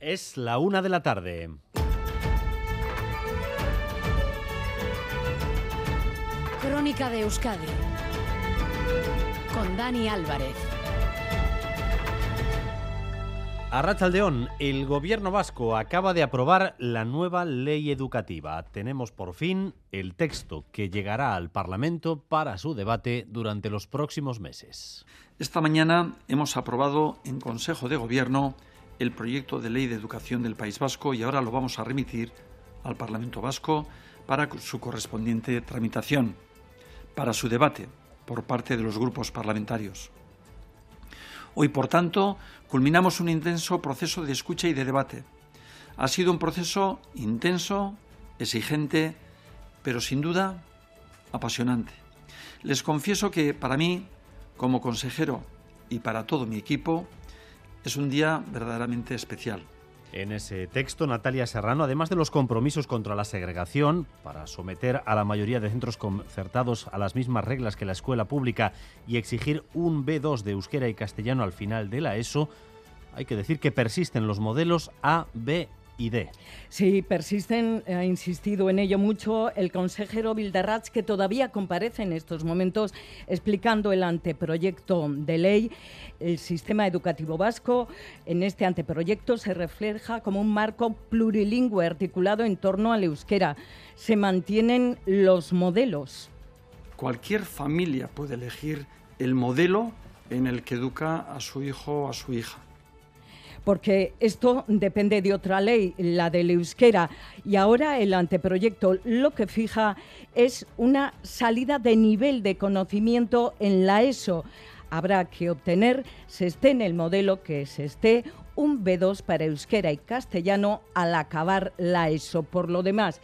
Es la una de la tarde. Crónica de Euskadi con Dani Álvarez. A Rachaldeón, el gobierno vasco acaba de aprobar la nueva ley educativa. Tenemos por fin el texto que llegará al Parlamento para su debate durante los próximos meses. Esta mañana hemos aprobado en Consejo de Gobierno el proyecto de ley de educación del País Vasco y ahora lo vamos a remitir al Parlamento Vasco para su correspondiente tramitación, para su debate por parte de los grupos parlamentarios. Hoy, por tanto, culminamos un intenso proceso de escucha y de debate. Ha sido un proceso intenso, exigente, pero sin duda apasionante. Les confieso que para mí, como consejero y para todo mi equipo, es un día verdaderamente especial. En ese texto, Natalia Serrano, además de los compromisos contra la segregación, para someter a la mayoría de centros concertados a las mismas reglas que la escuela pública y exigir un B2 de euskera y castellano al final de la ESO, hay que decir que persisten los modelos A, B y D. Sí, persisten, ha insistido en ello mucho el consejero Vildarrach, que todavía comparece en estos momentos explicando el anteproyecto de ley. El sistema educativo vasco en este anteproyecto se refleja como un marco plurilingüe articulado en torno al euskera. Se mantienen los modelos. Cualquier familia puede elegir el modelo en el que educa a su hijo o a su hija porque esto depende de otra ley, la del euskera, y ahora el anteproyecto lo que fija es una salida de nivel de conocimiento en la ESO. Habrá que obtener, se esté en el modelo que se esté, un B2 para euskera y castellano al acabar la ESO. Por lo demás,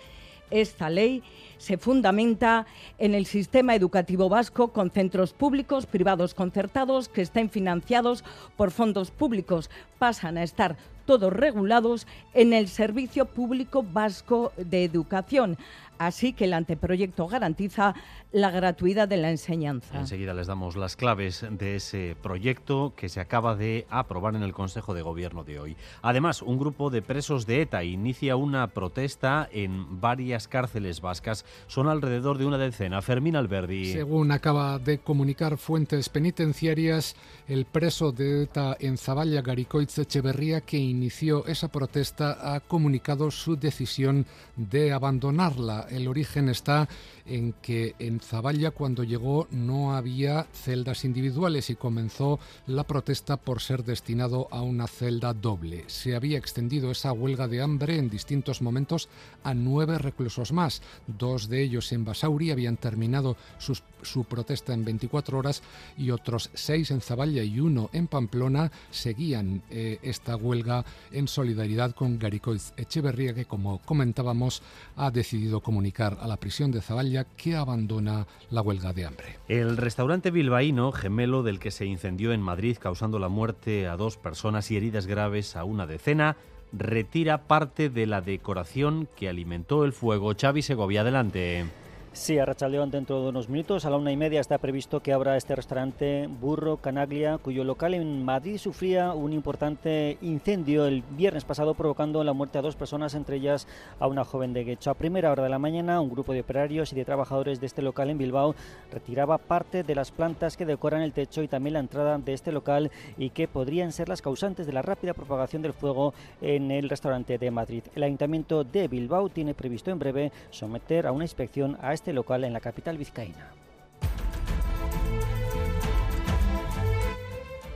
esta ley se fundamenta en el sistema educativo vasco con centros públicos, privados concertados que estén financiados por fondos públicos. Pasan a estar todos regulados en el Servicio Público Vasco de Educación. Así que el anteproyecto garantiza la gratuidad de la enseñanza. Enseguida les damos las claves de ese proyecto que se acaba de aprobar en el Consejo de Gobierno de hoy. Además, un grupo de presos de ETA inicia una protesta en varias cárceles vascas. Son alrededor de una decena. Fermín Alberdi. Según acaba de comunicar fuentes penitenciarias, el preso de ETA en Zaballa, Garicoitz Echeverría, que inició esa protesta, ha comunicado su decisión de abandonarla. El origen está en que en Zaballa cuando llegó no había celdas individuales y comenzó la protesta por ser destinado a una celda doble. Se había extendido esa huelga de hambre en distintos momentos a nueve reclusos más. Dos de ellos en Basauri habían terminado su protesta en 24 horas y otros seis en Zaballa y uno en Pamplona seguían eh, esta huelga en solidaridad con Garicoiz Echeverría que como comentábamos ha decidido comunicar a la prisión de Zaballa que abandona la huelga de hambre. El restaurante bilbaíno, gemelo del que se incendió en Madrid causando la muerte a dos personas y heridas graves a una decena, retira parte de la decoración que alimentó el fuego. Xavi Segovia, adelante. Sí, a Rachaldeón dentro de unos minutos, a la una y media está previsto que abra este restaurante Burro Canaglia, cuyo local en Madrid sufría un importante incendio el viernes pasado, provocando la muerte a dos personas, entre ellas a una joven de Guecho. A primera hora de la mañana, un grupo de operarios y de trabajadores de este local en Bilbao retiraba parte de las plantas que decoran el techo y también la entrada de este local y que podrían ser las causantes de la rápida propagación del fuego en el restaurante de Madrid. El Ayuntamiento de Bilbao tiene previsto en breve someter a una inspección a este este local en la capital vizcaína.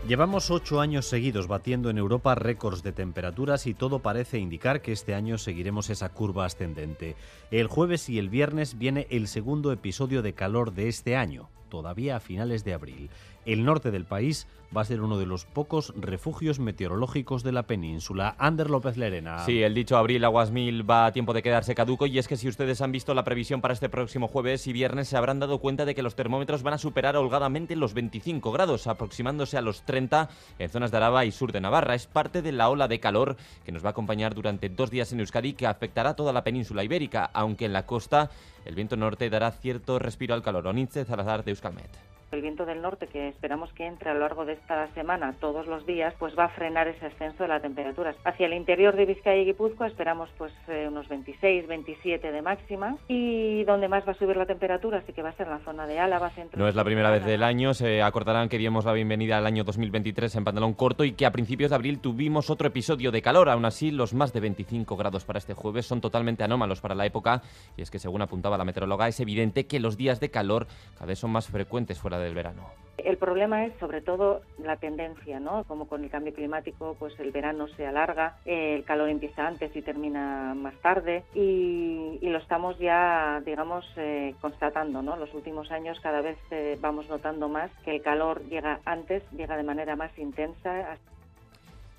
Llevamos ocho años seguidos batiendo en Europa récords de temperaturas y todo parece indicar que este año seguiremos esa curva ascendente. El jueves y el viernes viene el segundo episodio de calor de este año, todavía a finales de abril. El norte del país va a ser uno de los pocos refugios meteorológicos de la península. Ander López Lerena. Sí, el dicho abril aguas mil va a tiempo de quedarse caduco y es que si ustedes han visto la previsión para este próximo jueves y viernes se habrán dado cuenta de que los termómetros van a superar holgadamente los 25 grados, aproximándose a los 30 en zonas de Araba y sur de Navarra. Es parte de la ola de calor que nos va a acompañar durante dos días en Euskadi que afectará toda la península ibérica, aunque en la costa el viento norte dará cierto respiro al calor. Onitze Salazar de Euskalmet. El viento del norte, que esperamos que entre a lo largo de esta semana todos los días, pues va a frenar ese ascenso de las temperaturas. Hacia el interior de Vizcaya y Guipúzcoa esperamos pues eh, unos 26, 27 de máxima y donde más va a subir la temperatura sí que va a ser en la zona de Álava, centro. No es la primera vez del año, se acordarán que dimos la bienvenida al año 2023 en pantalón corto y que a principios de abril tuvimos otro episodio de calor. Aún así, los más de 25 grados para este jueves son totalmente anómalos para la época y es que según apuntaba la meteoróloga es evidente que los días de calor cada vez son más frecuentes fuera del verano. El problema es sobre todo la tendencia, ¿no? Como con el cambio climático, pues el verano se alarga, el calor empieza antes y termina más tarde y, lo estamos ya, digamos, eh, constatando, ¿no? Los últimos años cada vez eh, vamos notando más que el calor llega antes, llega de manera más intensa.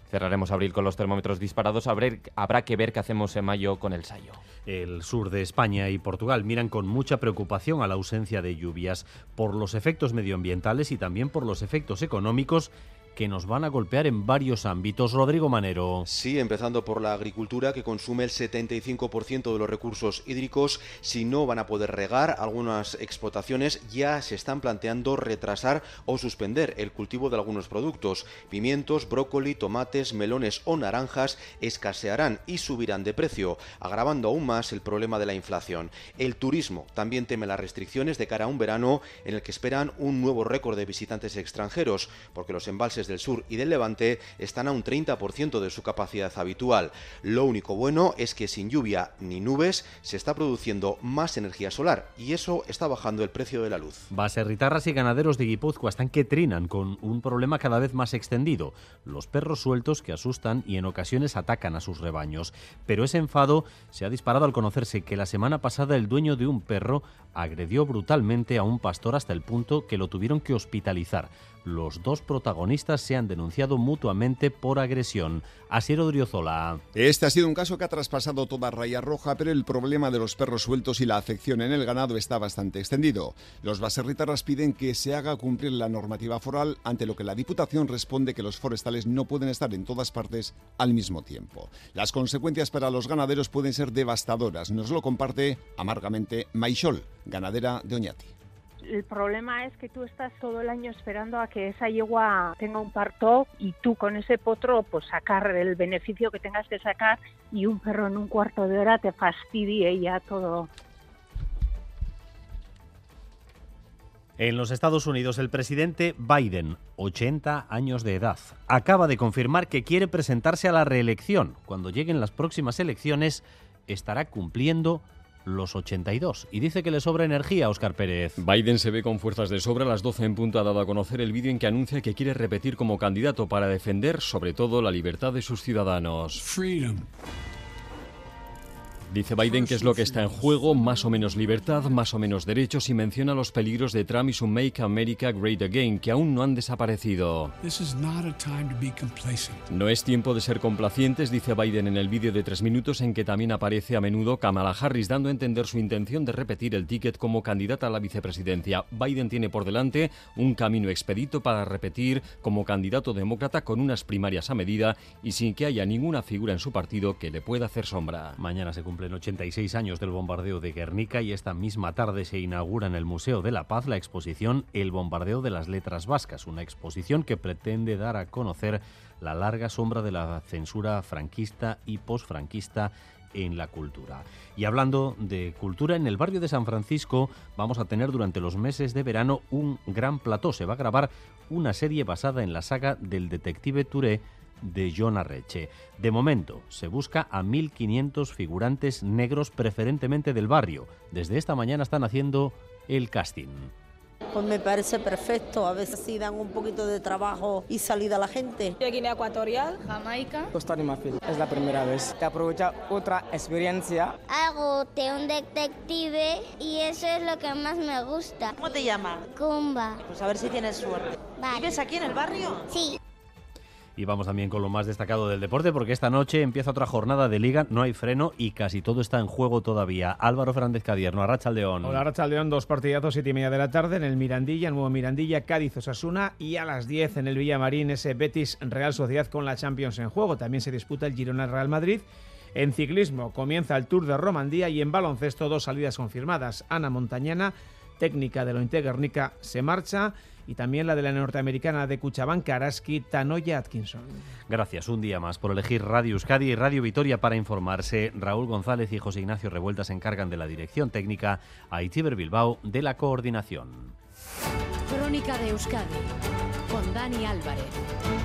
Cerraremos abril con los termómetros disparados. Habrá que ver qué hacemos en mayo con el Sayo. El sur de España y Portugal miran con mucha preocupación a la ausencia de lluvias por los efectos medioambientales y también por los efectos económicos que nos van a golpear en varios ámbitos. Rodrigo Manero. Sí, empezando por la agricultura que consume el 75% de los recursos hídricos. Si no van a poder regar, algunas explotaciones ya se están planteando retrasar o suspender el cultivo de algunos productos. Pimientos, brócoli, tomates, melones o naranjas escasearán y subirán de precio, agravando aún más el problema de la inflación. El turismo también teme las restricciones de cara a un verano en el que esperan un nuevo récord de visitantes extranjeros, porque los embalses del sur y del levante están a un 30% de su capacidad habitual. Lo único bueno es que sin lluvia ni nubes se está produciendo más energía solar y eso está bajando el precio de la luz. Baserritarras y ganaderos de Guipúzcoa están que trinan con un problema cada vez más extendido, los perros sueltos que asustan y en ocasiones atacan a sus rebaños. Pero ese enfado se ha disparado al conocerse que la semana pasada el dueño de un perro agredió brutalmente a un pastor hasta el punto que lo tuvieron que hospitalizar los dos protagonistas se han denunciado mutuamente por agresión. Asiero Driozola. Este ha sido un caso que ha traspasado toda raya roja, pero el problema de los perros sueltos y la afección en el ganado está bastante extendido. Los baserritarras piden que se haga cumplir la normativa foral, ante lo que la Diputación responde que los forestales no pueden estar en todas partes al mismo tiempo. Las consecuencias para los ganaderos pueden ser devastadoras. Nos lo comparte amargamente Maixol, ganadera de Oñati el problema es que tú estás todo el año esperando a que esa yegua tenga un parto y tú con ese potro pues sacar el beneficio que tengas que sacar y un perro en un cuarto de hora te fastidie ya todo. En los Estados Unidos, el presidente Biden, 80 años de edad, acaba de confirmar que quiere presentarse a la reelección. Cuando lleguen las próximas elecciones, estará cumpliendo los 82 y dice que le sobra energía Oscar Pérez. Biden se ve con fuerzas de sobra. A las 12 en punto ha dado a conocer el vídeo en que anuncia que quiere repetir como candidato para defender sobre todo la libertad de sus ciudadanos. Dice Biden que es lo que está en juego, más o menos libertad, más o menos derechos y menciona los peligros de Trump y su Make America Great Again, que aún no han desaparecido. No es tiempo de ser complacientes, dice Biden en el vídeo de tres minutos en que también aparece a menudo Kamala Harris dando a entender su intención de repetir el ticket como candidata a la vicepresidencia. Biden tiene por delante un camino expedito para repetir como candidato demócrata con unas primarias a medida y sin que haya ninguna figura en su partido que le pueda hacer sombra. Mañana se cumple cumplen 86 años del bombardeo de Guernica y esta misma tarde se inaugura en el Museo de la Paz la exposición El bombardeo de las letras vascas, una exposición que pretende dar a conocer la larga sombra de la censura franquista y posfranquista en la cultura. Y hablando de cultura, en el barrio de San Francisco vamos a tener durante los meses de verano un gran plató. Se va a grabar una serie basada en la saga del detective Touré de John Arreche. De momento, se busca a 1.500 figurantes negros preferentemente del barrio. Desde esta mañana están haciendo el casting. Pues me parece perfecto, a veces sí dan un poquito de trabajo y salida a la gente. De Guinea Ecuatorial, Jamaica. Costa de Marfil, es la primera vez. Te aprovecha otra experiencia. Hago de un detective y eso es lo que más me gusta. ¿Cómo te llamas? Kumba. Pues a ver si tienes suerte. ¿Vives aquí en el barrio? Sí. Y vamos también con lo más destacado del deporte, porque esta noche empieza otra jornada de liga, no hay freno y casi todo está en juego todavía. Álvaro Fernández Cadierno, Arracha León. Hola, Arracha León, dos partidazos, siete y media de la tarde en el Mirandilla, nuevo Mirandilla, Cádiz Osasuna y a las 10 en el Villamarín ese Betis Real Sociedad con la Champions en juego. También se disputa el Girona Real Madrid. En ciclismo comienza el Tour de Romandía y en baloncesto dos salidas confirmadas. Ana Montañana técnica de Lointe Guernica se marcha y también la de la norteamericana de Cuchabán, Karaski, Tanoya Atkinson. Gracias un día más por elegir Radio Euskadi y Radio Vitoria para informarse. Raúl González y José Ignacio Revuelta se encargan de la dirección técnica, a Itiber Bilbao de la coordinación. Crónica de Euskadi con Dani Álvarez.